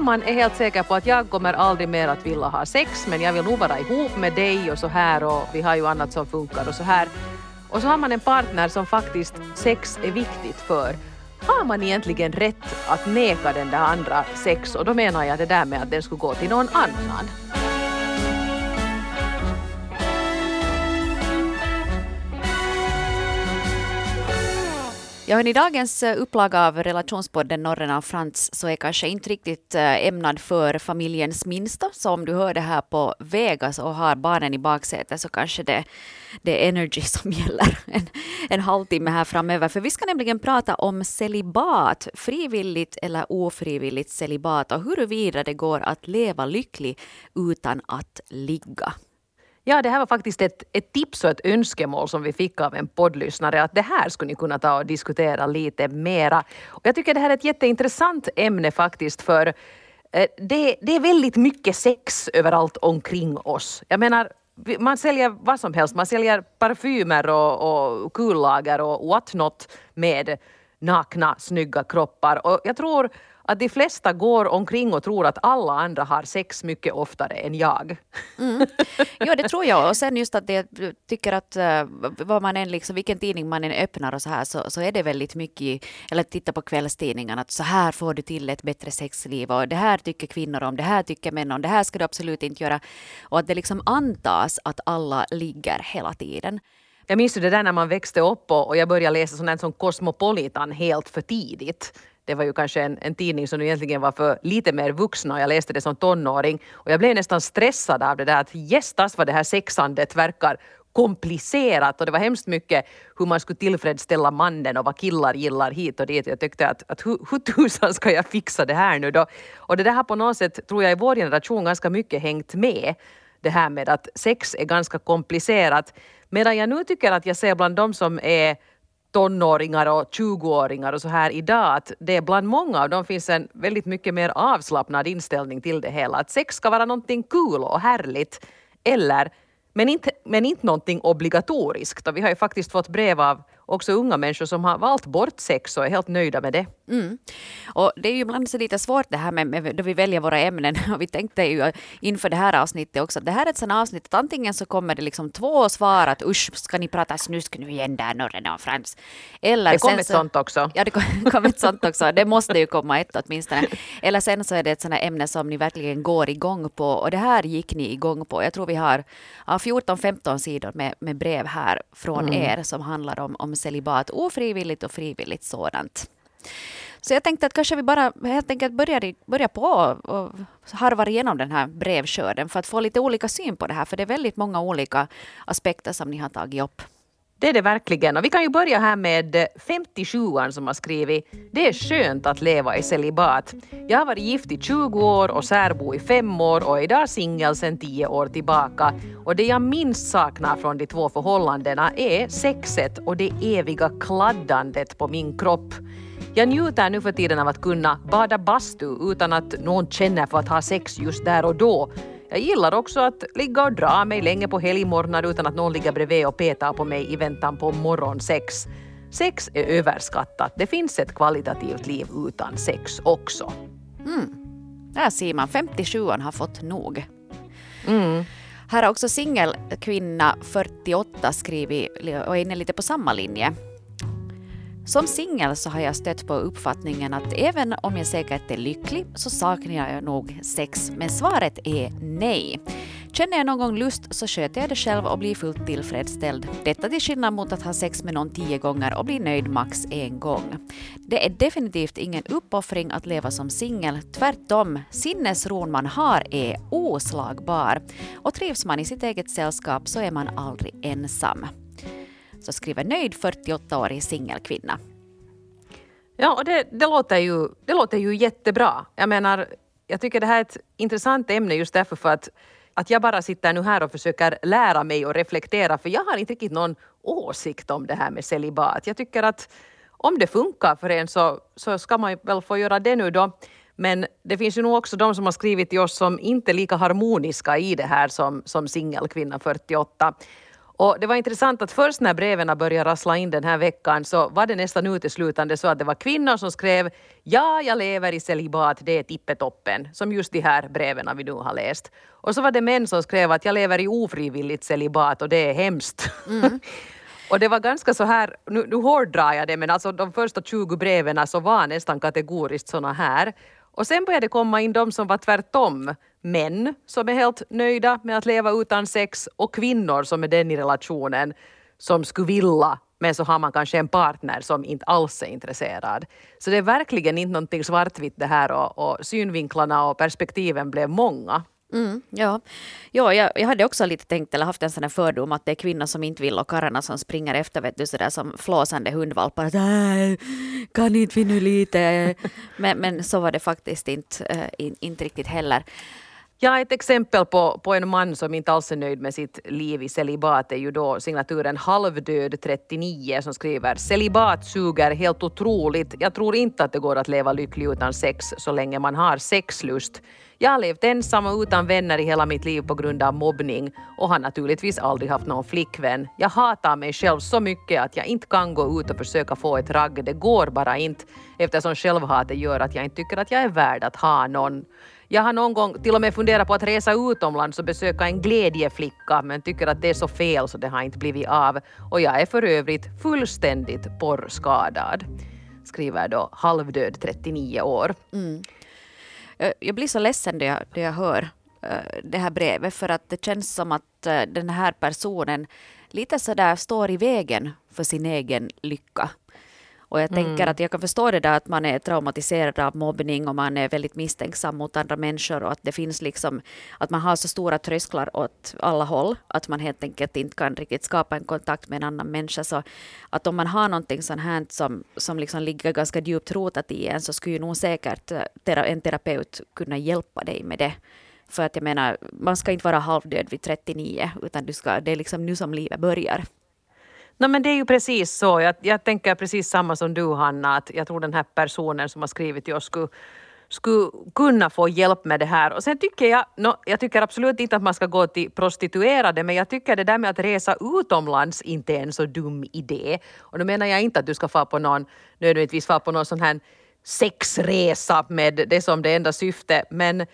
summan är helt säker på att jag kommer aldrig mer att vilja ha sex men jag vill nog vara ihop med dig och så här och vi har ju annat som funkar och så här. Och så har man en partner som faktiskt sex är viktigt för. Har man egentligen rätt att neka den där andra sex? Och då menar jag det där med att den skulle gå till någon annan. Ja, i dagens eh, upplaga av relationspodden Norren av Frans så är kanske inte riktigt eh, ämnad för familjens minsta. Så om du hör det här på Vegas och har barnen i baksätet så kanske det, det är energy som gäller en, en halvtimme här framöver. För vi ska nämligen prata om celibat, frivilligt eller ofrivilligt celibat och huruvida det går att leva lycklig utan att ligga. Ja, det här var faktiskt ett, ett tips och ett önskemål som vi fick av en poddlyssnare att det här skulle ni kunna ta och diskutera lite mera. Och jag tycker det här är ett jätteintressant ämne faktiskt för eh, det, det är väldigt mycket sex överallt omkring oss. Jag menar, man säljer vad som helst. Man säljer parfymer och, och kullager och what not med nakna, snygga kroppar. Och jag tror att de flesta går omkring och tror att alla andra har sex mycket oftare än jag. Mm. Jo, det tror jag. Och sen just att jag tycker att uh, vad man än liksom, vilken tidning man än öppnar och så här så, så är det väldigt mycket, eller titta på kvällstidningarna, att så här får du till ett bättre sexliv och det här tycker kvinnor om, det här tycker män om, det här ska du absolut inte göra. Och att det liksom antas att alla ligger hela tiden. Jag minns ju det där när man växte upp och, jag började läsa sånt som Cosmopolitan helt för tidigt det var ju kanske en, en tidning som egentligen var för lite mer vuxna jag läste det som tonåring och jag blev nästan stressad av det där att gästas vad det här sexandet verkar komplicerat och det var hemskt mycket hur man skulle tillfredsställa mannen och vad killar gillar hit och dit. Jag tyckte att, att hur, hur tusan ska jag fixa det här nu då? Och det där har på något sätt, tror jag, i vår generation ganska mycket hängt med. Det här med att sex är ganska komplicerat. Medan jag nu tycker att jag ser bland de som är tonåringar och 20-åringar och så här idag att det bland många av dem finns en väldigt mycket mer avslappnad inställning till det hela. Att sex ska vara någonting kul och härligt eller men inte, men inte någonting obligatoriskt. Och vi har ju faktiskt fått brev av också unga människor som har valt bort sex och är helt nöjda med det. Mm. Och det är ju ibland så lite svårt det här med, med då vi väljer våra ämnen. Och vi tänkte ju inför det här avsnittet också att det här är ett sånt avsnitt att antingen så kommer det liksom två svar att usch, ska ni prata snusk nu igen där norren och Frans. Eller det kom ett så, sånt också. Ja, det kom, kom ett sånt också. Det måste ju komma ett åtminstone. Eller sen så är det ett här ämne som ni verkligen går igång på och det här gick ni igång på. Jag tror vi har ja, 14-15 sidor med, med brev här från mm. er som handlar om, om celibat, ofrivilligt och frivilligt sådant. Så jag tänkte att kanske vi bara helt enkelt börjar, börjar på och harvar igenom den här brevskörden för att få lite olika syn på det här, för det är väldigt många olika aspekter som ni har tagit upp. Det är det verkligen. Och vi kan ju börja här med 57an som har skrivit Det är skönt att leva i celibat. Jag har varit gift i 20 år och särbo i 5 år och är idag singel sedan 10 år tillbaka. Och det jag minst saknar från de två förhållandena är sexet och det eviga kladdandet på min kropp. Jag njuter nu för tiden av att kunna bada bastu utan att någon känner för att ha sex just där och då. Jag gillar också att ligga och dra mig länge på helgmorgnar utan att någon ligger bredvid och petar på mig i väntan på morgonsex. Sex är överskattat. Det finns ett kvalitativt liv utan sex också. Mm. Där ser man, 57 har fått nog. Mm. Här har också singelkvinna 48 skrivit och är inne lite på samma linje. Som singel så har jag stött på uppfattningen att även om jag säkert är lycklig så saknar jag nog sex, men svaret är nej. Känner jag någon gång lust så sköter jag det själv och blir fullt tillfredsställd. Detta till skillnad mot att ha sex med någon tio gånger och bli nöjd max en gång. Det är definitivt ingen uppoffring att leva som singel. Tvärtom, sinnesron man har är oslagbar. Och trivs man i sitt eget sällskap så är man aldrig ensam så skriver nöjd 48-årig singelkvinna. Ja, och det, det, låter ju, det låter ju jättebra. Jag menar, jag tycker det här är ett intressant ämne just därför för att, att jag bara sitter nu här och försöker lära mig och reflektera för jag har inte riktigt någon åsikt om det här med celibat. Jag tycker att om det funkar för en så, så ska man väl få göra det nu då. Men det finns ju nog också de som har skrivit till oss som inte är lika harmoniska i det här som, som singelkvinna 48. Och det var intressant att först när breven började rassla in den här veckan så var det nästan uteslutande så att det var kvinnor som skrev ja, jag lever i celibat, det är tippetoppen, som just de här breven vi nu har läst. Och så var det män som skrev att jag lever i ofrivilligt celibat och det är hemskt. Mm. och det var ganska så här, nu, nu hårdrar jag det, men alltså de första 20 breven så var nästan kategoriskt såna här. Och sen började det komma in de som var tvärtom. Män som är helt nöjda med att leva utan sex och kvinnor som är den i relationen som skulle vilja men så har man kanske en partner som inte alls är intresserad. Så det är verkligen inte någonting svartvitt det här och, och synvinklarna och perspektiven blev många. Mm, ja, ja jag, jag, hade också lite tänkt eller haft en sån här fördom att det är kvinnor som inte vill och karlarna som springer efter vet du sådär som flåsande hundvalpar. Att, kan inte vi nu lite? men, men så var det faktiskt inte, äh, inte riktigt heller. Ja, ett exempel på, på en man som inte alls är nöjd med sitt liv i celibat är ju då signaturen Halvdöd 39 som skriver Celibat suger helt otroligt. Jag tror inte att det går att leva lycklig utan sex så länge man har sexlust. Jag har levt ensam och utan vänner i hela mitt liv på grund av mobbning och har naturligtvis aldrig haft någon flickvän. Jag hatar mig själv så mycket att jag inte kan gå ut och försöka få ett ragg. Det går bara inte eftersom självhatet gör att jag inte tycker att jag är värd att ha någon. Jag har någon gång till och med funderat på att resa utomlands och besöka en glädjeflicka men tycker att det är så fel så det har inte blivit av. Och jag är för övrigt fullständigt porrskadad. Skriver då halvdöd 39 år. Mm. Eh, jag blir så ledsen när jag, när jag hör eh, det här brevet för att det känns som att eh, den här personen lite sådär står i vägen för sin egen lycka. Och jag tänker mm. att jag kan förstå det där att man är traumatiserad av mobbning och man är väldigt misstänksam mot andra människor och att det finns liksom att man har så stora trösklar åt alla håll att man helt enkelt inte kan riktigt skapa en kontakt med en annan människa. Så att om man har någonting sånt här som, som liksom ligger ganska djupt rotat i en så skulle ju nog säkert eh, en terapeut kunna hjälpa dig med det. För att jag menar, man ska inte vara halvdöd vid 39 utan du ska, det är liksom nu som livet börjar. No, men det är ju precis så. Jag, jag tänker precis samma som du Hanna, att jag tror den här personen som har skrivit till oss skulle skulle kunna få hjälp med det här. Och sen tycker jag, no, jag tycker absolut inte att man ska gå till prostituerade, men jag tycker det där med att resa utomlands inte är en så dum idé. Och då menar jag inte att du ska få på någon, nödvändigtvis få på någon sån här sexresa med det som det enda syfte, men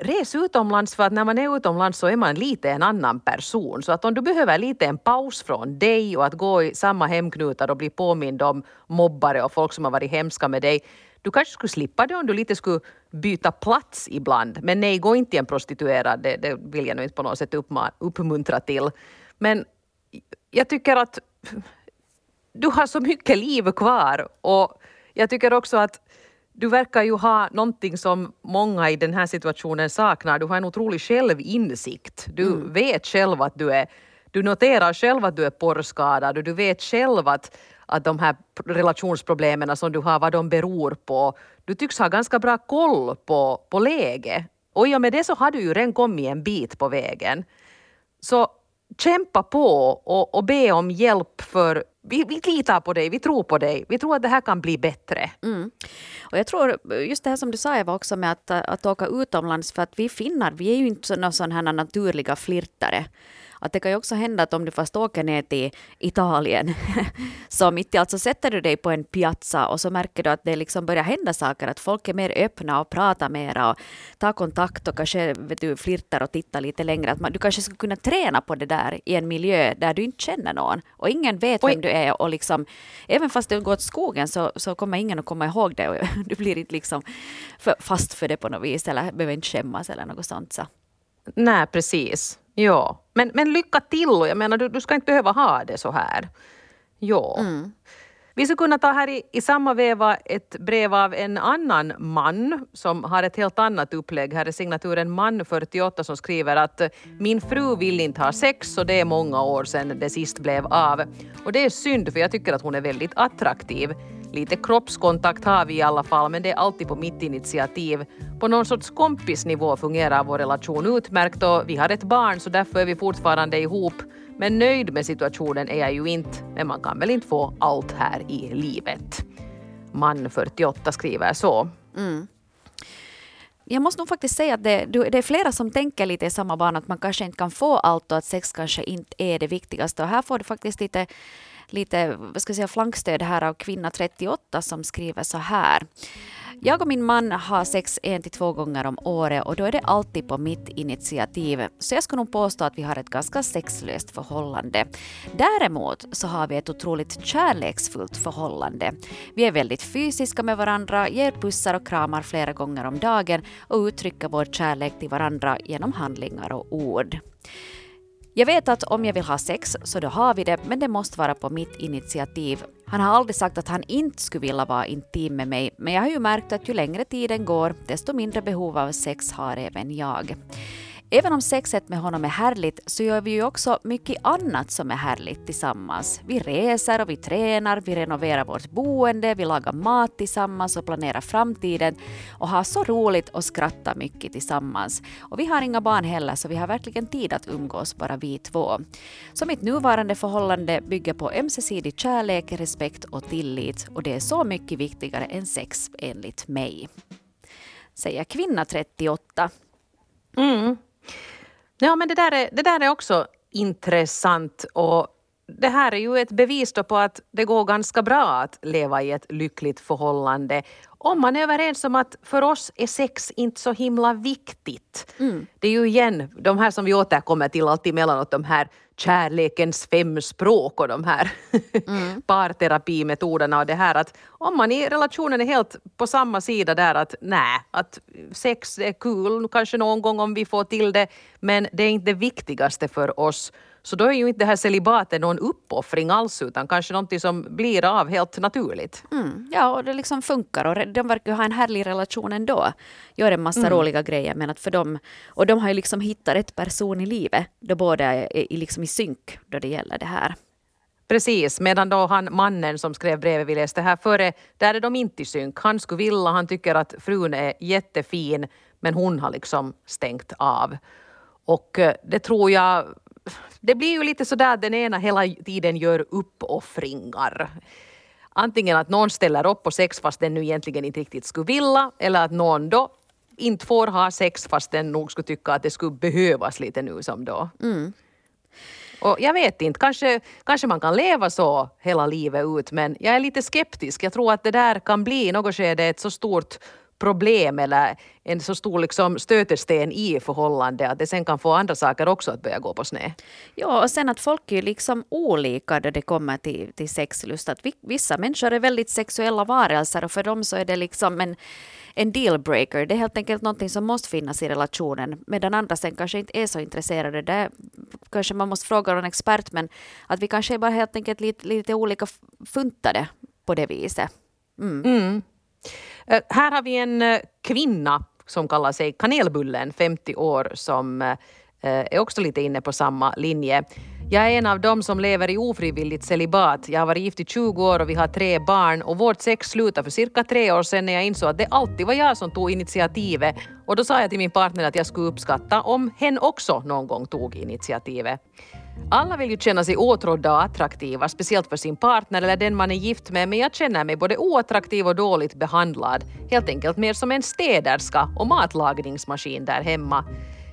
res utomlands för att när man är utomlands så är man lite en annan person. Så att om du behöver lite en paus från dig och att gå i samma hemknutar och bli påmind om mobbare och folk som har varit hemska med dig. Du kanske skulle slippa det om du lite skulle byta plats ibland. Men nej, gå inte till en prostituerad. Det, det vill jag nog inte på något sätt uppmuntra till. Men jag tycker att du har så mycket liv kvar och jag tycker också att du verkar ju ha någonting som många i den här situationen saknar. Du har en otrolig självinsikt. Du mm. vet själv att du är du noterar själv att du är porrskadad och du vet själv att, att de här relationsproblemen som du har, vad de beror på. Du tycks ha ganska bra koll på, på läget. Och i och med det så har du ju redan kommit en bit på vägen. Så kämpa på och, och be om hjälp för vi, vi litar på dig, vi tror på dig, vi tror att det här kan bli bättre. Mm. Och jag tror, just det här som du sa Eva också med att, att åka utomlands, för att vi finnar, vi är ju inte sådana här naturliga flirtare. Att det kan ju också hända att om du fast åker ner till Italien, så mitt i allt så sätter du dig på en piazza och så märker du att det liksom börjar hända saker, att folk är mer öppna och pratar mera och tar kontakt och kanske vet du, flirtar och tittar lite längre. Att man, du kanske skulle kunna träna på det där i en miljö där du inte känner någon och ingen vet vem du är och liksom, även fast du går åt skogen så, så kommer ingen att komma ihåg det och du blir inte liksom fast för det på något vis eller behöver inte skämmas eller något sånt. Så. Nej, precis. Ja, men, men lycka till jag menar du, du ska inte behöva ha det så här. Ja. Mm. Vi skulle kunna ta här i, i samma veva ett brev av en annan man som har ett helt annat upplägg. Här är signaturen man48 som skriver att min fru vill inte ha sex och det är många år sedan det sist blev av. Och det är synd för jag tycker att hon är väldigt attraktiv. Lite kroppskontakt har vi i alla fall, men det är alltid på mitt initiativ. På någon sorts kompisnivå fungerar vår relation utmärkt och vi har ett barn så därför är vi fortfarande ihop. Men nöjd med situationen är jag ju inte, men man kan väl inte få allt här i livet. Man 48 skriver så. Mm. jag måste nog faktiskt säga att det, det är flera som tänker lite i samma bana, att man kanske inte kan få allt och att sex kanske inte är det viktigaste. Och här får du faktiskt lite lite vad ska jag säga, flankstöd här av kvinna 38 som skriver så här. Jag och min man har sex en till två gånger om året och då är det alltid på mitt initiativ. Så jag skulle nog påstå att vi har ett ganska sexlöst förhållande. Däremot så har vi ett otroligt kärleksfullt förhållande. Vi är väldigt fysiska med varandra, ger pussar och kramar flera gånger om dagen och uttrycker vår kärlek till varandra genom handlingar och ord. Jag vet att om jag vill ha sex så då har vi det, men det måste vara på mitt initiativ. Han har aldrig sagt att han inte skulle vilja vara intim med mig, men jag har ju märkt att ju längre tiden går, desto mindre behov av sex har även jag. Även om sexet med honom är härligt så gör vi ju också mycket annat som är härligt tillsammans. Vi reser och vi tränar, vi renoverar vårt boende, vi lagar mat tillsammans och planerar framtiden och har så roligt och skrattar mycket tillsammans. Och vi har inga barn heller så vi har verkligen tid att umgås bara vi två. Så mitt nuvarande förhållande bygger på ömsesidig kärlek, respekt och tillit och det är så mycket viktigare än sex enligt mig. Säger kvinna 38. Mm. Ja, men det där, är, det där är också intressant och det här är ju ett bevis på att det går ganska bra att leva i ett lyckligt förhållande om man är överens om att för oss är sex inte så himla viktigt. Mm. Det är ju igen de här som vi återkommer till alltid emellanåt, de här kärlekens fem språk och de här mm. parterapimetoderna och det här att om man i relationen är helt på samma sida där att nej, att sex är kul, kanske någon gång om vi får till det, men det är inte det viktigaste för oss så då är ju inte det här celibatet någon uppoffring alls utan kanske någonting som blir av helt naturligt. Mm, ja, och det liksom funkar och de verkar ha en härlig relation ändå. Gör en massa mm. roliga grejer men att för dem, och de har ju liksom hittat rätt person i livet då båda är liksom i synk då det gäller det här. Precis, medan då han mannen som skrev brevet vi läste här före, där är de inte i synk. Han skulle vilja, han tycker att frun är jättefin men hon har liksom stängt av. Och eh, det tror jag det blir ju lite sådär att den ena hela tiden gör uppoffringar. Antingen att någon ställer upp på sex fast den nu egentligen inte riktigt skulle vilja eller att någon då inte får ha sex fast den nog skulle tycka att det skulle behövas lite nu som då. Mm. Och jag vet inte, kanske, kanske man kan leva så hela livet ut men jag är lite skeptisk. Jag tror att det där kan bli i något skede ett så stort problem eller en så stor liksom stötesten i förhållande att det sen kan få andra saker också att börja gå på sned. Ja, och sen att folk är liksom olika när det kommer till, till sexlust. Att vissa människor är väldigt sexuella varelser och för dem så är det liksom en en dealbreaker. Det är helt enkelt någonting som måste finnas i relationen. Medan andra sen kanske inte är så intresserade. Det kanske man måste fråga en expert men att vi kanske är bara helt enkelt lite, lite olika funtade på det viset. Mm. Mm. Eh, här har vi en eh, kvinna som kallar sig Kanelbullen, 50 år, som eh, är också lite inne på samma linje. Jag är en av dem som lever i ofrivilligt celibat. Jag har varit gift i 20 år och vi har tre barn och vårt sex slutade för cirka tre år sedan när jag insåg att det alltid var jag som tog initiativet. Och då sa jag till min partner att jag skulle uppskatta om hen också någon gång tog initiativet. Alla vill ju känna sig åtrådda och attraktiva, speciellt för sin partner eller den man är gift med, men jag känner mig både oattraktiv och dåligt behandlad. Helt enkelt mer som en städerska och matlagningsmaskin där hemma.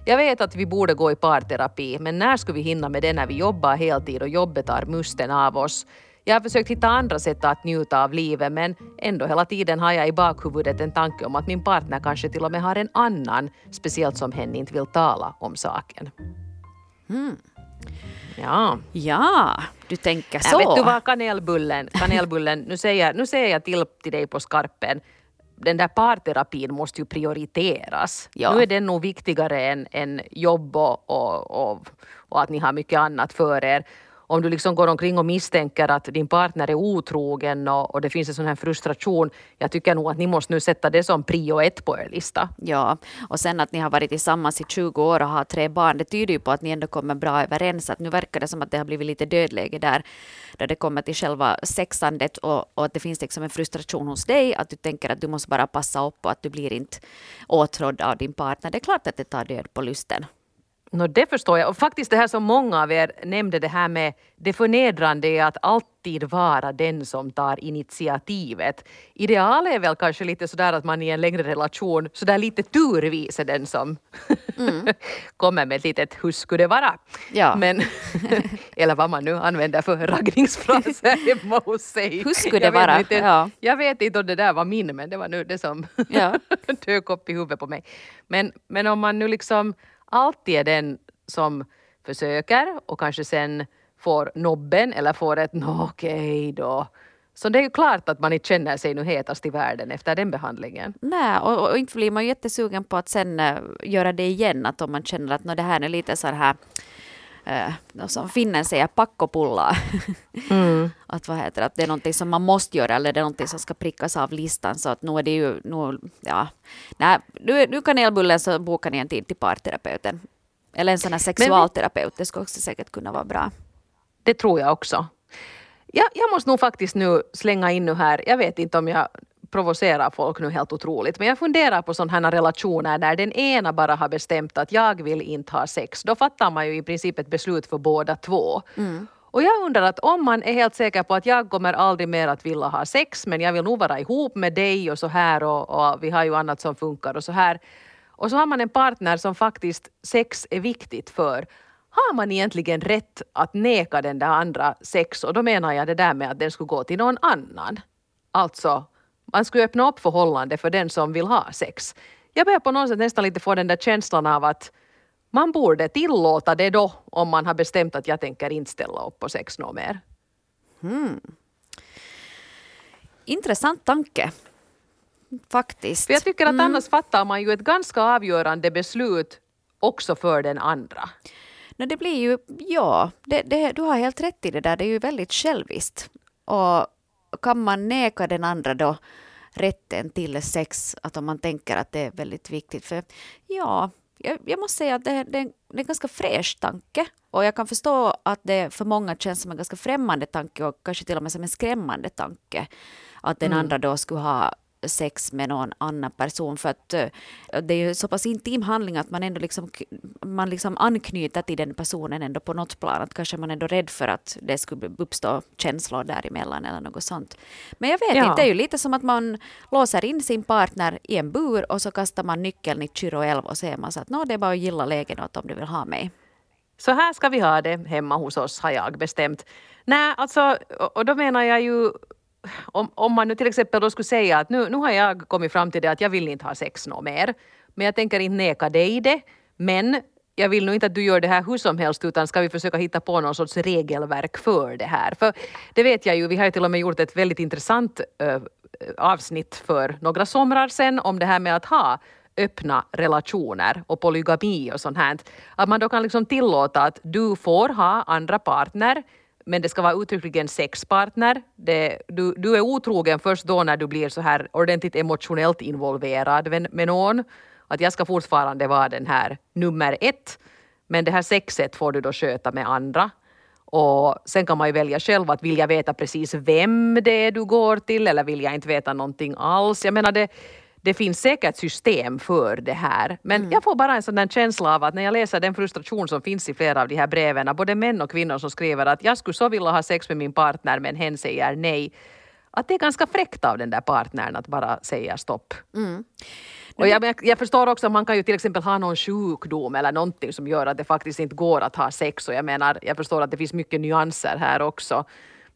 Jag vet att vi borde gå i parterapi, men när skulle vi hinna med det när vi jobbar heltid och jobbet tar musten av oss? Jag har försökt hitta andra sätt att njuta av livet men ändå hela tiden har jag i bakhuvudet en tanke om att min partner kanske till och med har en annan, speciellt som hen inte vill tala om saken. Mm. Ja. Ja, du tänker så. Ja, vet du vad kanelbullen, kanelbullen nu, säger, nu säger jag till, till dig på skarpen den där parterapin måste ju prioriteras. Ja. Nu är den nog viktigare än, än jobb och, och, och, och, att ni har mycket annat för er om du liksom går omkring och misstänker att din partner är otrogen och, och det finns en sån här frustration, jag tycker nog att ni måste nu sätta det som prio ett på er lista. Ja, och sen att ni har varit tillsammans i 20 år och har tre barn, det tyder ju på att ni ändå kommer bra överens. Att nu verkar det som att det har blivit lite dödläge där, där det kommer till själva sexandet och, och att det finns liksom en frustration hos dig, att du tänker att du måste bara passa upp och att du blir inte åtrådd av din partner. Det är klart att det tar död på lusten. No, det förstår jag. Och faktiskt det här som många av er nämnde, det här med det förnedrande är att alltid vara den som tar initiativet. Idealet är väl kanske lite sådär att man i en längre relation sådär lite turvis är den som mm. kommer med ett litet hur skulle det vara? Ja. Men, eller vad man nu använder för raggningsfraser hemma hos sig. Hur skulle det vara? Inte, ja. Jag vet inte om det där var min men det var nu det som ja. dök upp i huvudet på mig. Men, men om man nu liksom alltid är den som försöker och kanske sen får nobben eller får ett nå okej okay då. Så det är ju klart att man inte känner sig nu hetast i världen efter den behandlingen. Nej, och, och inte blir man jättesugen på att sen eh, göra det igen, att om man känner att det här är lite så här uh, som finnen säger, pakkopulla. Mm. att vad heter att det är någonting som man måste göra eller det är någonting som ska prickas av listan. Så att nu är det ju, nu, ja, nej, nu, nu kanelbullen så bokar ni en tid till parterapeuten. Eller en sån här sexualterapeut, det skulle också säkert kunna vara bra. Det tror jag också. Jag, jag måste nog faktiskt nu slänga in nu här, jag vet inte om jag provocerar folk nu helt otroligt. Men jag funderar på sådana här relationer där den ena bara har bestämt att jag vill inte ha sex. Då fattar man ju i princip ett beslut för båda två. Mm. Och jag undrar att om man är helt säker på att jag kommer aldrig mer att vilja ha sex men jag vill nog vara ihop med dig och så här och, och vi har ju annat som funkar och så här. Och så har man en partner som faktiskt sex är viktigt för. Har man egentligen rätt att neka den där andra sex? Och då menar jag det där med att den skulle gå till någon annan. Alltså, man skulle öppna upp förhållande för den som vill ha sex. Jag börjar på något sätt nästan lite få den där känslan av att man borde tillåta det då om man har bestämt att jag tänker inte ställa upp på sex något mer. Hmm. Intressant tanke. Faktiskt. För jag tycker att mm. annars fattar man ju ett ganska avgörande beslut också för den andra. Nej, det blir ju, ja, det, det, du har helt rätt i det där. Det är ju väldigt själviskt. Och kan man neka den andra då rätten till sex, att om man tänker att det är väldigt viktigt. För ja, jag, jag måste säga att det, det, det, är en ganska fräsch tanke. Och jag kan förstå att det för många känns som en ganska främmande tanke och kanske till och med som en skrämmande tanke. Att den mm. andra då skulle ha sex med någon annan person för att eh, det är ju så pass intim handling att man ändå liksom, man liksom anknyter till den personen ändå på något plan. Att kanske man är ändå rädd för att det skulle uppstå känslor däremellan eller något sånt. Men jag vet ja. inte, det är ju lite som att man låser in sin partner i en bur och så kastar man nyckeln i Kyrå älv och säger man så att det är bara att gilla lägenheten om du vill ha mig. Så här ska vi ha det hemma hos oss har jag bestämt. Nej, alltså, och då menar jag ju om, om man nu till exempel då skulle säga att nu, nu har jag kommit fram till det att jag vill inte ha sex något mer. Men jag tänker inte neka dig det. Men jag vill nog inte att du gör det här hur som helst utan ska vi försöka hitta på någon sorts regelverk för det här. För det vet jag ju, vi har ju till och med gjort ett väldigt intressant äh, avsnitt för några somrar sedan om det här med att ha öppna relationer och polygami och sånt här. Att man då kan liksom tillåta att du får ha andra partner men det ska vara uttryckligen sexpartner. Det, du, du är otrogen först då när du blir så här ordentligt emotionellt involverad med, med någon. Att jag ska fortfarande vara den här nummer ett. Men det här sexet får du då sköta med andra. Och sen kan man ju välja själv att vill jag veta precis vem det är du går till eller vill jag inte veta någonting alls. Jag menar det, det finns säkert system för det här. Men mm. jag får bara en sån där känsla av att när jag läser den frustration som finns i flera av de här breven, både män och kvinnor som skriver att jag skulle så vilja ha sex med min partner men hen säger nej. Att det är ganska fräckt av den där partnern att bara säga stopp. Mm. Och jag, jag, förstår också att man kan ju till exempel ha någon sjukdom eller någonting som gör att det faktiskt inte går att ha sex. Och jag menar, jag förstår att det finns mycket nyanser här också.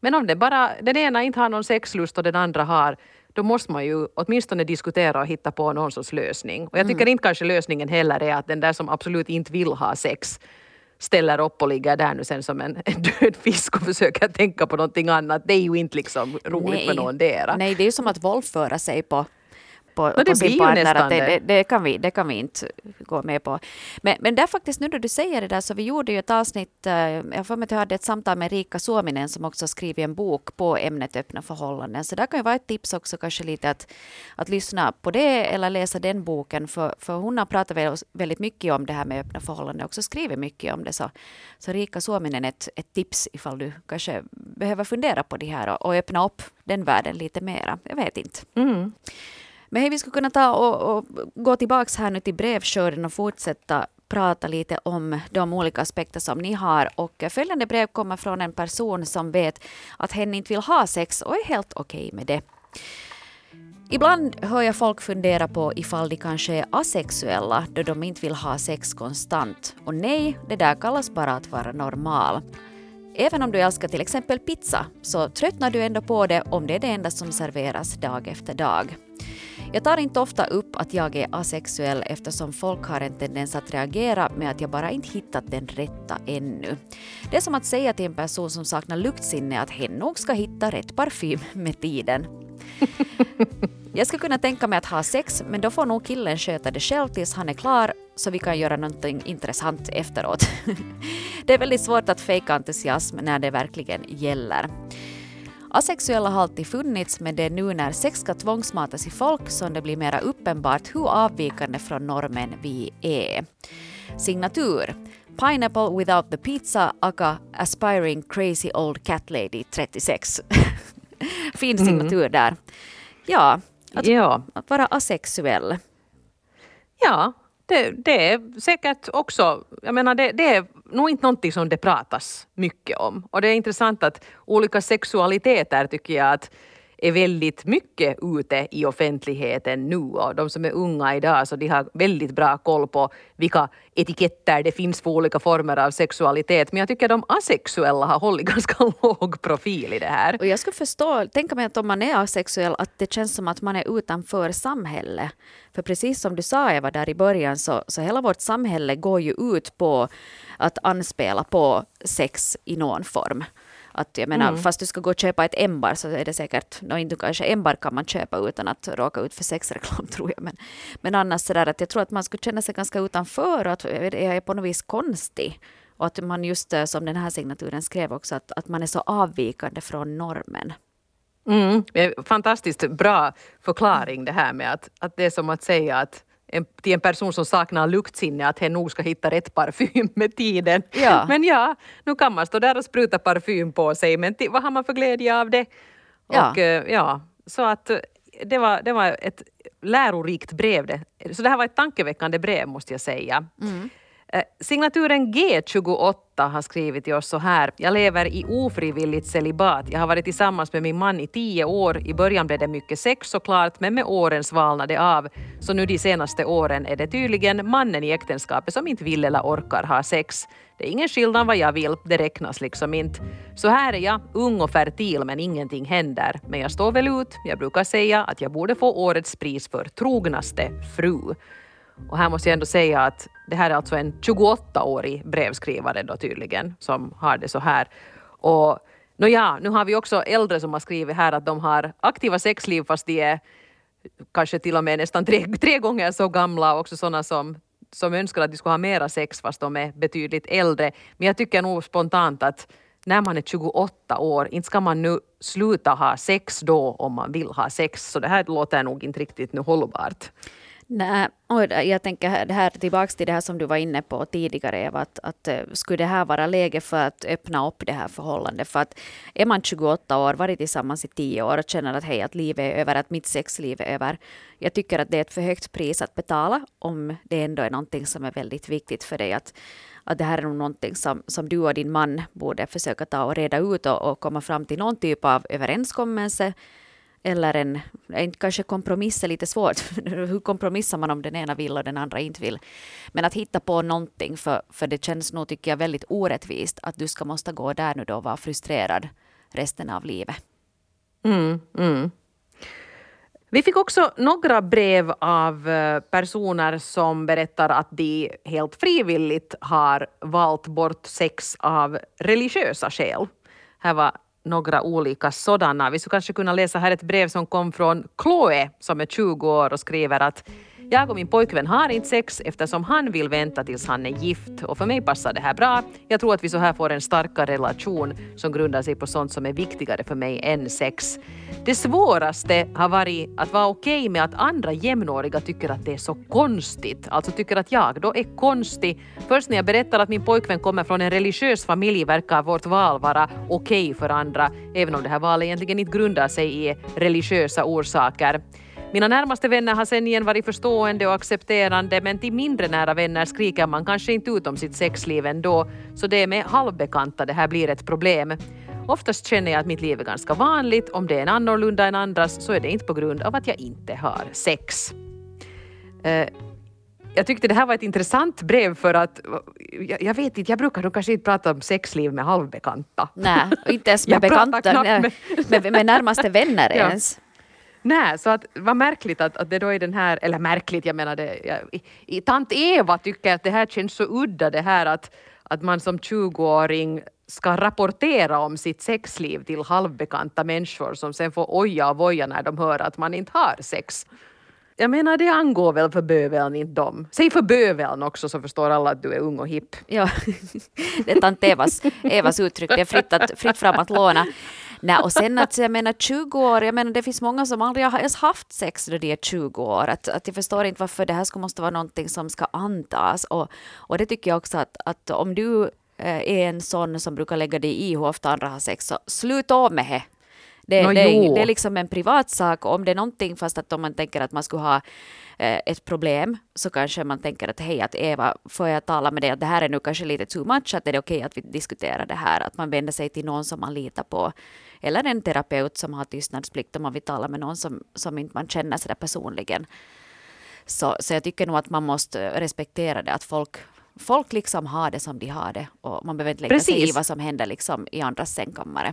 Men om det bara, den ena inte har någon sexlust och den andra har, då måste man ju åtminstone diskutera och hitta på någon sorts lösning. Och jag tycker mm. inte kanske lösningen heller är att den där som absolut inte vill ha sex ställer upp och ligger där nu sen som en, en död fisk och försöker tänka på någonting annat. Det är ju inte liksom roligt Nej. för någon dera. Nej, det är ju som att våldföra sig på på, no, på sin partner. Att det, det, det, kan vi, det kan vi inte gå med på. Men, men där faktiskt, nu när du säger det där, så vi gjorde ju ett avsnitt, eh, jag får mig att jag hade ett samtal med Rika Suominen som också skrivit en bok på ämnet öppna förhållanden. Så där kan ju vara ett tips också kanske lite att, att lyssna på det eller läsa den boken. För, för hon har pratat väldigt mycket om det här med öppna förhållanden och också skrivit mycket om det. Så, så Rika Suominen är ett, ett tips ifall du kanske behöver fundera på det här och, och öppna upp den världen lite mera. Jag vet inte. Mm. Men hej, vi skulle kunna ta och, och gå tillbaka här nu till brevskörden och fortsätta prata lite om de olika aspekter som ni har. Och följande brev kommer från en person som vet att hen inte vill ha sex och är helt okej okay med det. Ibland hör jag folk fundera på ifall de kanske är asexuella då de inte vill ha sex konstant. Och nej, det där kallas bara att vara normal. Även om du älskar till exempel pizza så tröttnar du ändå på det om det är det enda som serveras dag efter dag. Jag tar inte ofta upp att jag är asexuell eftersom folk har en tendens att reagera med att jag bara inte hittat den rätta ännu. Det är som att säga till en person som saknar luktsinne att hen nog ska hitta rätt parfym med tiden. Jag skulle kunna tänka mig att ha sex, men då får nog killen sköta det själv tills han är klar så vi kan göra någonting intressant efteråt. det är väldigt svårt att fejka entusiasm när det verkligen gäller. Asexuella har alltid funnits men det är nu när sex ska tvångsmatas i folk som det blir mera uppenbart hur avvikande från normen vi är. Signatur Pineapple without the pizza aka aspiring crazy old cat lady 36. fin signatur mm. där. Ja, att, ja. att vara asexuell. Ja, det, det, är säkert också, jag menar det, det, är nog inte någonting som det pratas mycket om. Och det är intressant att olika sexualiteter tycker jag att är väldigt mycket ute i offentligheten nu och de som är unga idag så de har väldigt bra koll på vilka etiketter det finns för olika former av sexualitet. Men jag tycker de asexuella har hållit ganska låg profil i det här. Och jag skulle förstå, tänka mig att om man är asexuell att det känns som att man är utanför samhället. För precis som du sa Eva där i början så, så hela vårt samhälle går ju ut på att anspela på sex i någon form. Att jag menar, mm. fast du ska gå och köpa ett ämbar så är det säkert, no, inte kanske ämbar kan man köpa utan att råka ut för sexreklam tror jag. Men, men annars sådär att jag tror att man skulle känna sig ganska utanför och att jag är på något vis konstig. Och att man just eh, som den här signaturen skrev också, att, att man är så avvikande från normen. Mm, fantastiskt bra förklaring det här med att, att det är som att säga att en, till en person som saknar luktsinne att hen nog ska hitta rätt parfym med tiden. Ja. Men ja, nu kan man stå där och spruta parfym på sig, men vad har man för glädje av det? Ja. Och, eh, ja, så att eh, det var, det var ett lärorikt brev. Det. Så det här var ett tankeväckande brev måste jag säga. Mm. Eh, signaturen G28 har skrivit till oss så här. Jag lever i ofrivilligt celibat. Jag har varit tillsammans med min man i tio år. I början blev det mycket sex såklart, men med åren svalnade det av. Så nu de senaste åren är det tydligen mannen i äktenskapet som inte vill eller orkar ha sex. Det är ingen skillnad vad jag vill, det räknas liksom inte. Så här är jag, ung och fertil men ingenting händer. Men jag står väl ut. Jag brukar säga att jag borde få årets pris för trognaste fru. Och här måste jag ändå säga att det här är alltså en 28-årig brevskrivare då tydligen som har det så här. Och Nåja, nu har vi också äldre som har skrivit här att de har aktiva sexliv fast de är kanske till och med nästan tre, tre gånger så gamla och också sådana som, som önskar att de skulle ha mera sex fast de är betydligt äldre. Men jag tycker nog spontant att när man är 28 år, inte ska man nu sluta ha sex då om man vill ha sex. Så det här låter nog inte riktigt nu hållbart. Nej, och jag tänker det här tillbaka till det här som du var inne på tidigare Eva, att, att eh, skulle det här vara läge för att öppna upp det här förhållandet? För att är man 28 år, varit tillsammans i 10 år och känner att hej, att livet är över, att mitt sexliv är över. Jag tycker att det är ett för högt pris att betala om det ändå är någonting som är väldigt viktigt för dig. Att, att det här är nog någonting som, som du och din man borde försöka ta och reda ut och, och komma fram till någon typ av överenskommelse eller en, en kanske kompromiss är lite svårt. Hur kompromissar man om den ena vill och den andra inte vill? Men att hitta på någonting, för, för det känns nog, tycker jag, väldigt orättvist att du ska måste gå där nu då och vara frustrerad resten av livet. Mm, mm. Vi fick också några brev av eh, personer som berättar att de helt frivilligt har valt bort sex av religiösa skäl. Här var några olika sådana. Vi skulle kanske kunna läsa här ett brev som kom från Chloe som är 20 år och skriver att jag och min pojkvän har inte sex eftersom han vill vänta tills han är gift och för mig passar det här bra. Jag tror att vi så här får en starkare relation som grundar sig på sånt som är viktigare för mig än sex. Det svåraste har varit att vara okej okay med att andra jämnåriga tycker att det är så konstigt, alltså tycker att jag då är konstig. Först när jag berättar att min pojkvän kommer från en religiös familj verkar vårt val vara okej okay för andra, även om det här valet egentligen inte grundar sig i religiösa orsaker. Mina närmaste vänner har sen igen varit förstående och accepterande men till mindre nära vänner skriker man kanske inte ut om sitt sexliv ändå så det är med halvbekanta det här blir ett problem. Oftast känner jag att mitt liv är ganska vanligt. Om det är en annorlunda än andras så är det inte på grund av att jag inte har sex. Uh, jag tyckte det här var ett intressant brev för att jag, jag vet inte, jag brukar nog kanske inte prata om sexliv med halvbekanta. Nej, inte ens med bekanta, med, med, med närmaste vänner ja. Nej, så att vad märkligt att, att det då är den här, eller märkligt, jag menar det, jag, i, i, tant Eva tycker att det här känns så udda det här att, att man som 20-åring ska rapportera om sitt sexliv till halvbekanta människor som sen får oja och voja när de hör att man inte har sex. Jag menar det angår väl för böveln inte dem. Säg för böveln också så förstår alla att du är ung och hipp. Ja, det är tant Evas, Evas uttryck. Det är fritt, att, fritt fram att låna. Nej, och sen att jag menar 20 år, jag menar det finns många som aldrig har ens haft sex när de är 20 år. Att, att jag förstår inte varför det här ska, måste vara någonting som ska antas. Och, och det tycker jag också att, att om du eh, är en sån som brukar lägga dig i hur ofta andra har sex, så sluta av med det. Det, no, det, det, är liksom en privatsak. Om det är någonting, fast att om man tänker att man skulle ha eh, ett problem, så kanske man tänker att hej, att Eva, får jag tala med dig, att det här är nu kanske lite too much, att det är okej okay att vi diskuterar det här, att man vänder sig till någon som man litar på, eller en terapeut som har tystnadsplikt om man vill tala med någon som, som inte man känner sådär personligen. Så, så jag tycker nog att man måste respektera det, att folk folk liksom har det som de har det och man behöver inte lägga Precis. sig i vad som händer liksom i andras sängkammare.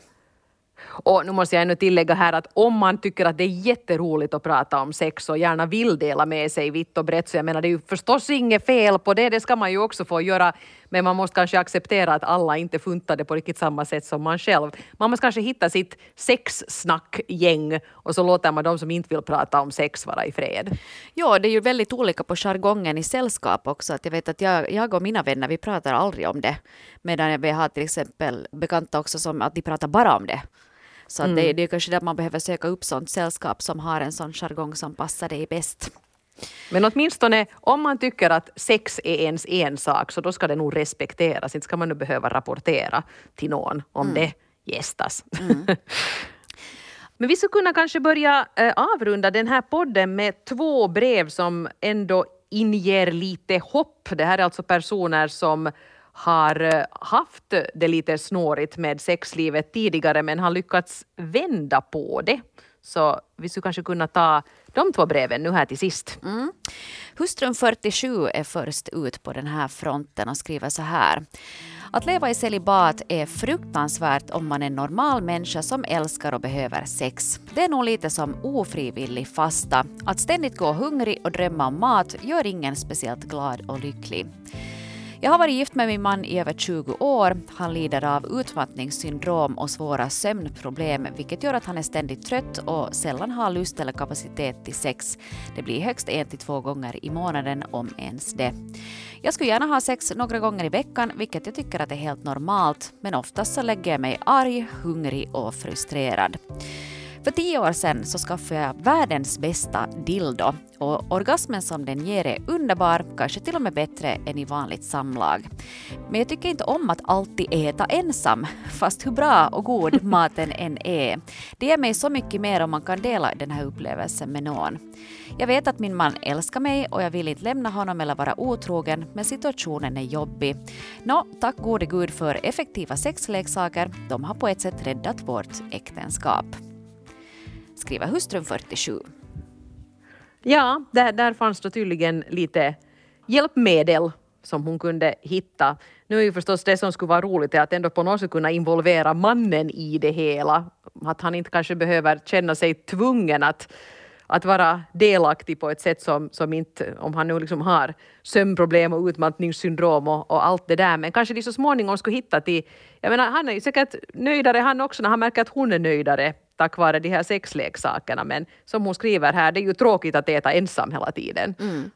Och nu måste jag ännu tillägga här att om man tycker att det är jätteroligt att prata om sex och gärna vill dela med sig vitt och brett, så jag menar det är ju förstås inget fel på det, det ska man ju också få göra, men man måste kanske acceptera att alla inte funtade på riktigt samma sätt som man själv. Man måste kanske hitta sitt sexsnackgäng och så låter man de som inte vill prata om sex vara i fred. Ja, det är ju väldigt olika på jargongen i sällskap också. Att jag vet att jag, jag och mina vänner, vi pratar aldrig om det. Medan vi har till exempel bekanta också som att de pratar bara om det. Så mm. det, det är kanske där man behöver söka upp sånt sällskap som har en sån jargong som passar dig bäst. Men åtminstone om man tycker att sex är ens ensak så då ska det nog respekteras. Inte ska man nu behöva rapportera till någon om mm. det gästas. Mm. Men vi skulle kunna kanske börja äh, avrunda den här podden med två brev som ändå inger lite hopp. Det här är alltså personer som har eh, haft det lite snårigt med sexlivet tidigare men har lyckats vända på det. Så vi skulle kanske kunna ta de två breven nu här till sist. Mm. Hustrun 47 är först ut på den här fronten och skriver så här. Att leva i celibat är fruktansvärt om man är en normal människa som älskar och behöver sex. Det är nog lite som ofrivillig fasta. Att ständigt gå hungrig och drömma om mat gör ingen speciellt glad och lycklig. Jag har varit gift med min man i över 20 år. Han lider av utmattningssyndrom och svåra sömnproblem vilket gör att han är ständigt trött och sällan har lust eller kapacitet till sex. Det blir högst en till två gånger i månaden om ens det. Jag skulle gärna ha sex några gånger i veckan vilket jag tycker att är helt normalt men oftast så lägger jag mig arg, hungrig och frustrerad. För tio år sedan så skaffade jag världens bästa dildo och orgasmen som den ger är underbar, kanske till och med bättre än i vanligt samlag. Men jag tycker inte om att alltid äta ensam, fast hur bra och god maten än är. Det ger mig så mycket mer om man kan dela den här upplevelsen med någon. Jag vet att min man älskar mig och jag vill inte lämna honom eller vara otrogen, men situationen är jobbig. Nå, tack gode gud för effektiva sexleksaker. De har på ett sätt räddat vårt äktenskap skriver hustrun 47. Ja, där, där fanns då tydligen lite hjälpmedel som hon kunde hitta. Nu är ju förstås det som skulle vara roligt är att ändå på något sätt kunna involvera mannen i det hela. Att han inte kanske behöver känna sig tvungen att, att vara delaktig på ett sätt som, som inte, om han nu liksom har sömnproblem och utmattningssyndrom och, och allt det där. Men kanske de så småningom skulle hitta till, jag menar han är ju säkert nöjdare han också när han märker att hon är nöjdare tack vare de här sexleksakerna. Men som hon skriver här, det är ju tråkigt att äta ensam hela tiden. Mm.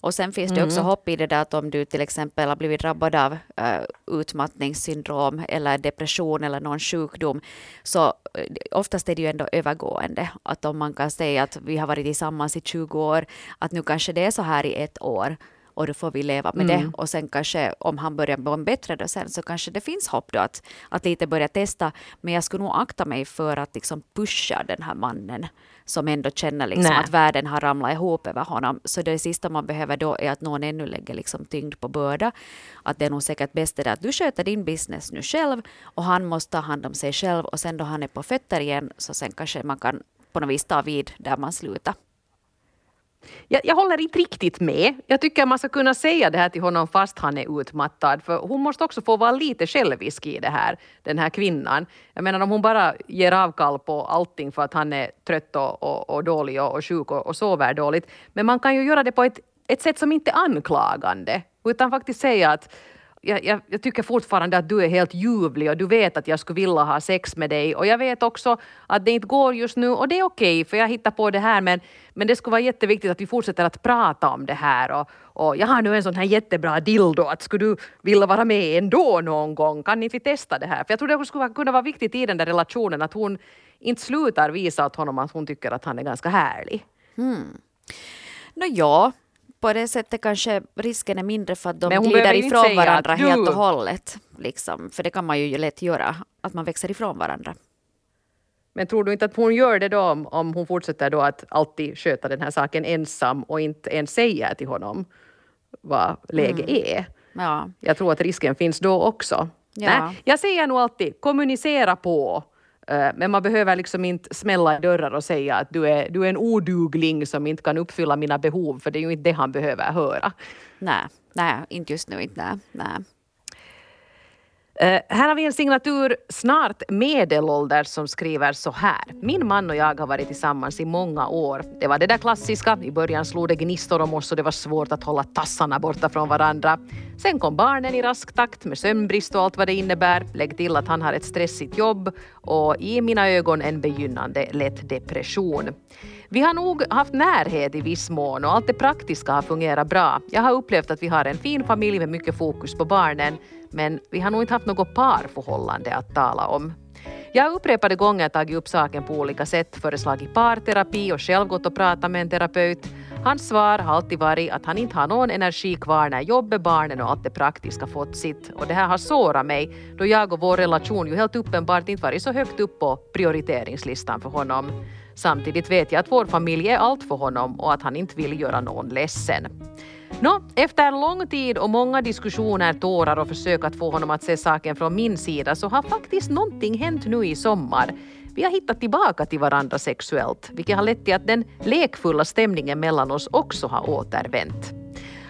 Och sen finns det också mm. hopp i det där att om du till exempel har blivit drabbad av uh, utmattningssyndrom eller depression eller någon sjukdom, så uh, oftast är det ju ändå övergående. Att om man kan säga att vi har varit tillsammans i 20 år, att nu kanske det är så här i ett år, och då får vi leva med mm. det. Och sen kanske om han börjar må bättre då sen så kanske det finns hopp då att, att lite börja testa. Men jag skulle nog akta mig för att liksom pusha den här mannen som ändå känner liksom att världen har ramlat ihop över honom. Så det sista man behöver då är att någon ännu lägger liksom tyngd på börda. Att det är nog säkert bäst det att du sköter din business nu själv och han måste ta hand om sig själv och sen då han är på fötter igen så sen kanske man kan på något vis ta vid där man slutar. Jag, jag, håller inte riktigt med. Jag tycker man ska kunna säga det här till honom fast han är utmattad. För hon måste också få vara lite självisk i det här, den här kvinnan. Jag menar om hon bara ger avkall på allting för att han är trött och, och, och dålig och, och sjuk och, och sover dåligt. Men man kan ju göra det på ett, ett sätt som inte är anklagande. Utan faktiskt säga att jag, jag, jag, tycker fortfarande att du är helt ljuvlig och du vet att jag skulle vilja ha sex med dig och jag vet också att det inte går just nu och det är okej okay, för jag hittar på det här men, men det skulle vara jätteviktigt att vi fortsätter att prata om det här och, och jag har nu en sån här jättebra dildo att skulle du vilja vara med ändå någon gång kan inte vi testa det här? För jag tror det skulle kunna vara viktigt i den där relationen att hon inte slutar visa åt honom att hon tycker att han är ganska härlig. Hmm. No, ja, på det sättet kanske risken är mindre för att de glider ifrån varandra helt och hållet. Liksom. För det kan man ju lätt göra, att man växer ifrån varandra. Men tror du inte att hon gör det då om, om hon fortsätter då att alltid sköta den här saken ensam och inte ens säger till honom vad läget mm. är? Ja. Jag tror att risken finns då också. Ja. Nej, jag säger nog alltid kommunicera på Eh, men man behöver liksom inte smälla i dörrar och säga att du är, du är en odugling som inte kan uppfylla mina behov, för det är ju inte det han behöver höra. Nej, nej inte just nu. Inte, nej, nej. Uh, här har vi en signatur, snart medelålders, som skriver så här. Min man och jag har varit tillsammans i många år. Det var det där klassiska, i början slog det gnistor om oss och det var svårt att hålla tassarna borta från varandra. Sen kom barnen i rask takt med sömnbrist och allt vad det innebär. Lägg till att han har ett stressigt jobb och i mina ögon en begynnande lätt depression. Vi har nog haft närhet i viss mån och allt det praktiska har fungerat bra. Jag har upplevt att vi har en fin familj med mycket fokus på barnen men vi har nog inte haft något parförhållande att tala om. Jag har upprepade gånger tagit upp saken på olika sätt, föreslagit parterapi och själv gått och pratat med en terapeut. Hans svar har alltid varit att han inte har någon energi kvar när jobbet, barnen och allt det praktiska fått sitt. Och det här har sårat mig då jag och vår relation ju helt uppenbart inte varit så högt upp på prioriteringslistan för honom. Samtidigt vet jag att vår familj är allt för honom och att han inte vill göra någon ledsen. Nå, efter lång tid och många diskussioner, tårar och försök att få honom att se saken från min sida så har faktiskt någonting hänt nu i sommar. Vi har hittat tillbaka till varandra sexuellt, vilket har lett till att den lekfulla stämningen mellan oss också har återvänt.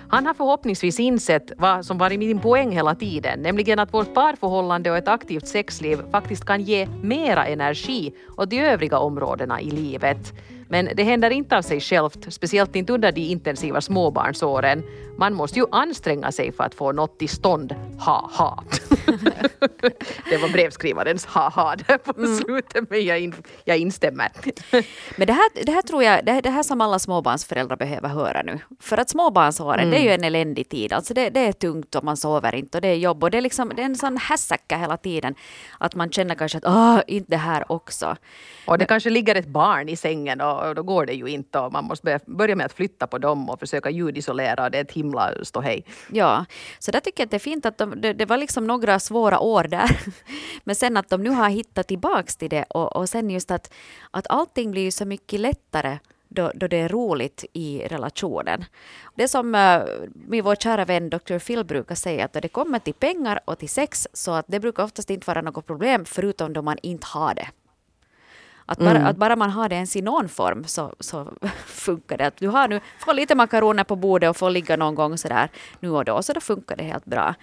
Han har förhoppningsvis insett vad som varit min poäng hela tiden, nämligen att vårt parförhållande och ett aktivt sexliv faktiskt kan ge mera energi åt de övriga områdena i livet. Men det händer inte av sig självt, speciellt inte under de intensiva småbarnsåren. Man måste ju anstränga sig för att få något till stånd. Ha ha. det var brevskrivarens ha ha där på mm. slutet, men jag, in, jag instämmer. men det här, det här tror jag, det, det här som alla småbarnsföräldrar behöver höra nu. För att småbarnsåren, mm. det är ju en eländig tid. Alltså det, det, är tungt och man sover inte och det är jobb och det är, liksom, det är en sån hässäcka hela tiden. Att man känner kanske att åh, inte det här också. Och det men, kanske ligger ett barn i sängen och och då går det ju inte och man måste börja med att flytta på dem och försöka ljudisolera och det är ett himla ståhej. Ja, så där tycker jag att det är fint att de, det, det, var liksom några svåra år där. Men sen att de nu har hittat tillbaks till det och, och sen just att, att allting blir så mycket lättare då, då det är roligt i relationen. Det som uh, min vår kära vän Dr. Phil brukar säga, att det kommer till pengar och till sex, så att det brukar oftast inte vara något problem, förutom då man inte har det. Att bara, mm. att bara man har det ens i någon form så, så funkar det. Att du har nu, får lite makaroner på bordet och får ligga någon gång sådär nu och då, så då funkar det helt bra.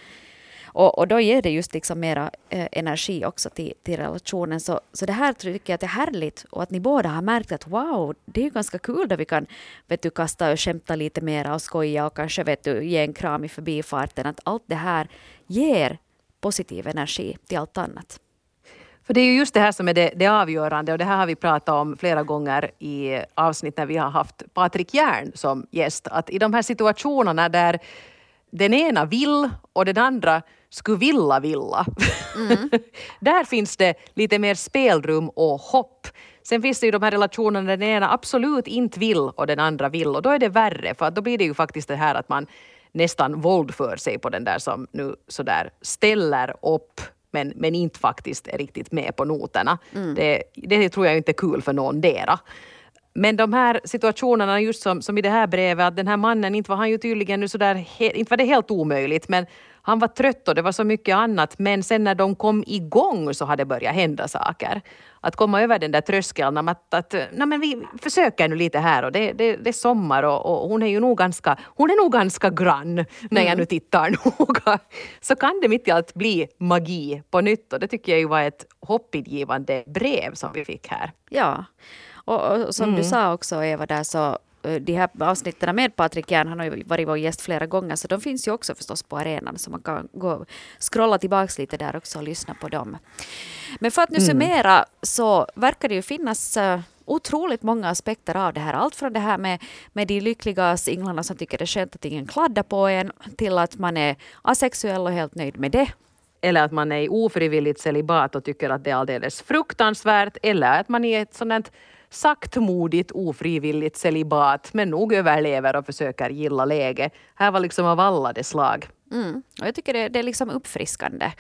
Och, och då ger det just liksom mera eh, energi också till, till relationen. Så, så det här tycker jag att är härligt och att ni båda har märkt att wow, det är ju ganska kul då vi kan vet du, kasta och skämta lite mera och skoja och kanske vet du, ge en kram i förbifarten. Att allt det här ger positiv energi till allt annat. För det är ju just det här som är det, det, avgörande och det här har vi pratat om flera gånger i avsnitt när vi har haft Patrik Järn som gäst. Att i de här situationerna där den ena vill och den andra skulle vilja vilja. Mm. där finns det lite mer spelrum och hopp. Sen finns det ju de här relationerna där den ena absolut inte vill och den andra vill och då är det värre för då blir det ju faktiskt det här att man nästan våldför sig på den där som nu sådär ställer upp men, men inte faktiskt är riktigt med på noterna. Mm. Det, det tror jag inte är kul för någon dera. Men de här situationerna, just som, som i det här brevet, att den här mannen, inte var han ju tydligen nu sådär, inte var det helt omöjligt, men han var trött och det var så mycket annat. Men sen när de kom igång så hade det börjat hända saker. Att komma över den där tröskeln att, att nej men vi försöker nu lite här och det, det, det är sommar och, och, hon är ju nog ganska, hon är nog ganska grann när jag mm. nu tittar noga. Så kan det mitt i allt bli magi på nytt och det tycker jag ju var ett hoppingivande brev som vi fick här. Ja. Och, och som mm. du sa också Eva där så de här avsnitten med Patrik Järn, han har ju varit vår gäst flera gånger, så de finns ju också förstås på arenan, så man kan gå scrolla tillbaka lite där också och lyssna på dem. Men för att nu mm. summera så verkar det ju finnas uh, otroligt många aspekter av det här. Allt från det här med, med de lyckliga singlarna som tycker det är skönt att ingen kladdar på en, till att man är asexuell och helt nöjd med det eller att man är ofrivilligt celibat och tycker att det är alldeles fruktansvärt, eller att man är ett sådant saktmodigt ofrivilligt celibat men nog överlever och försöker gilla läget. Här var liksom av alla de slag. Mm. Och jag tycker det, det är liksom uppfriskande.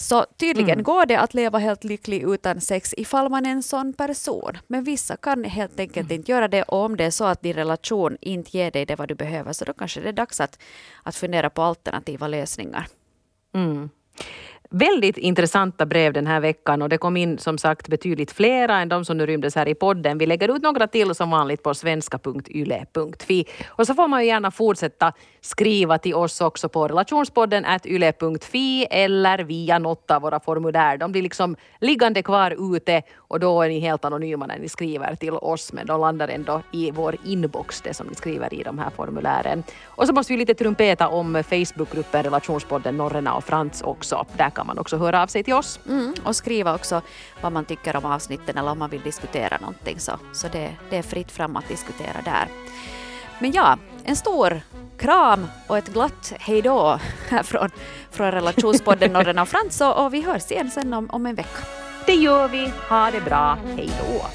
Så tydligen mm. går det att leva helt lycklig utan sex ifall man är en sån person. Men vissa kan helt enkelt mm. inte göra det och om det är så att din relation inte ger dig det vad du behöver så då kanske det är dags att, att fundera på alternativa lösningar. Mm. Väldigt intressanta brev den här veckan och det kom in som sagt betydligt flera än de som nu rymdes här i podden. Vi lägger ut några till som vanligt på svenska.yle.fi. Och så får man ju gärna fortsätta skriva till oss också på relationspodden yle.fi eller via något av våra formulär. De blir liksom liggande kvar ute och då är ni helt anonyma när ni skriver till oss men de landar ändå i vår inbox, det som ni skriver i de här formulären. Och så måste vi lite trumpeta om Facebookgruppen Relationspodden Norrena och Frans också. Där kan man också höra av sig till oss. Mm, och skriva också vad man tycker om avsnitten eller om man vill diskutera någonting. Så, så det, det är fritt fram att diskutera där. Men ja, en stor kram och ett glatt hejdå här från, från relationspodden Norren och Frans och, och vi hörs igen sen om, om en vecka. Det gör vi. Ha det bra. Hej då.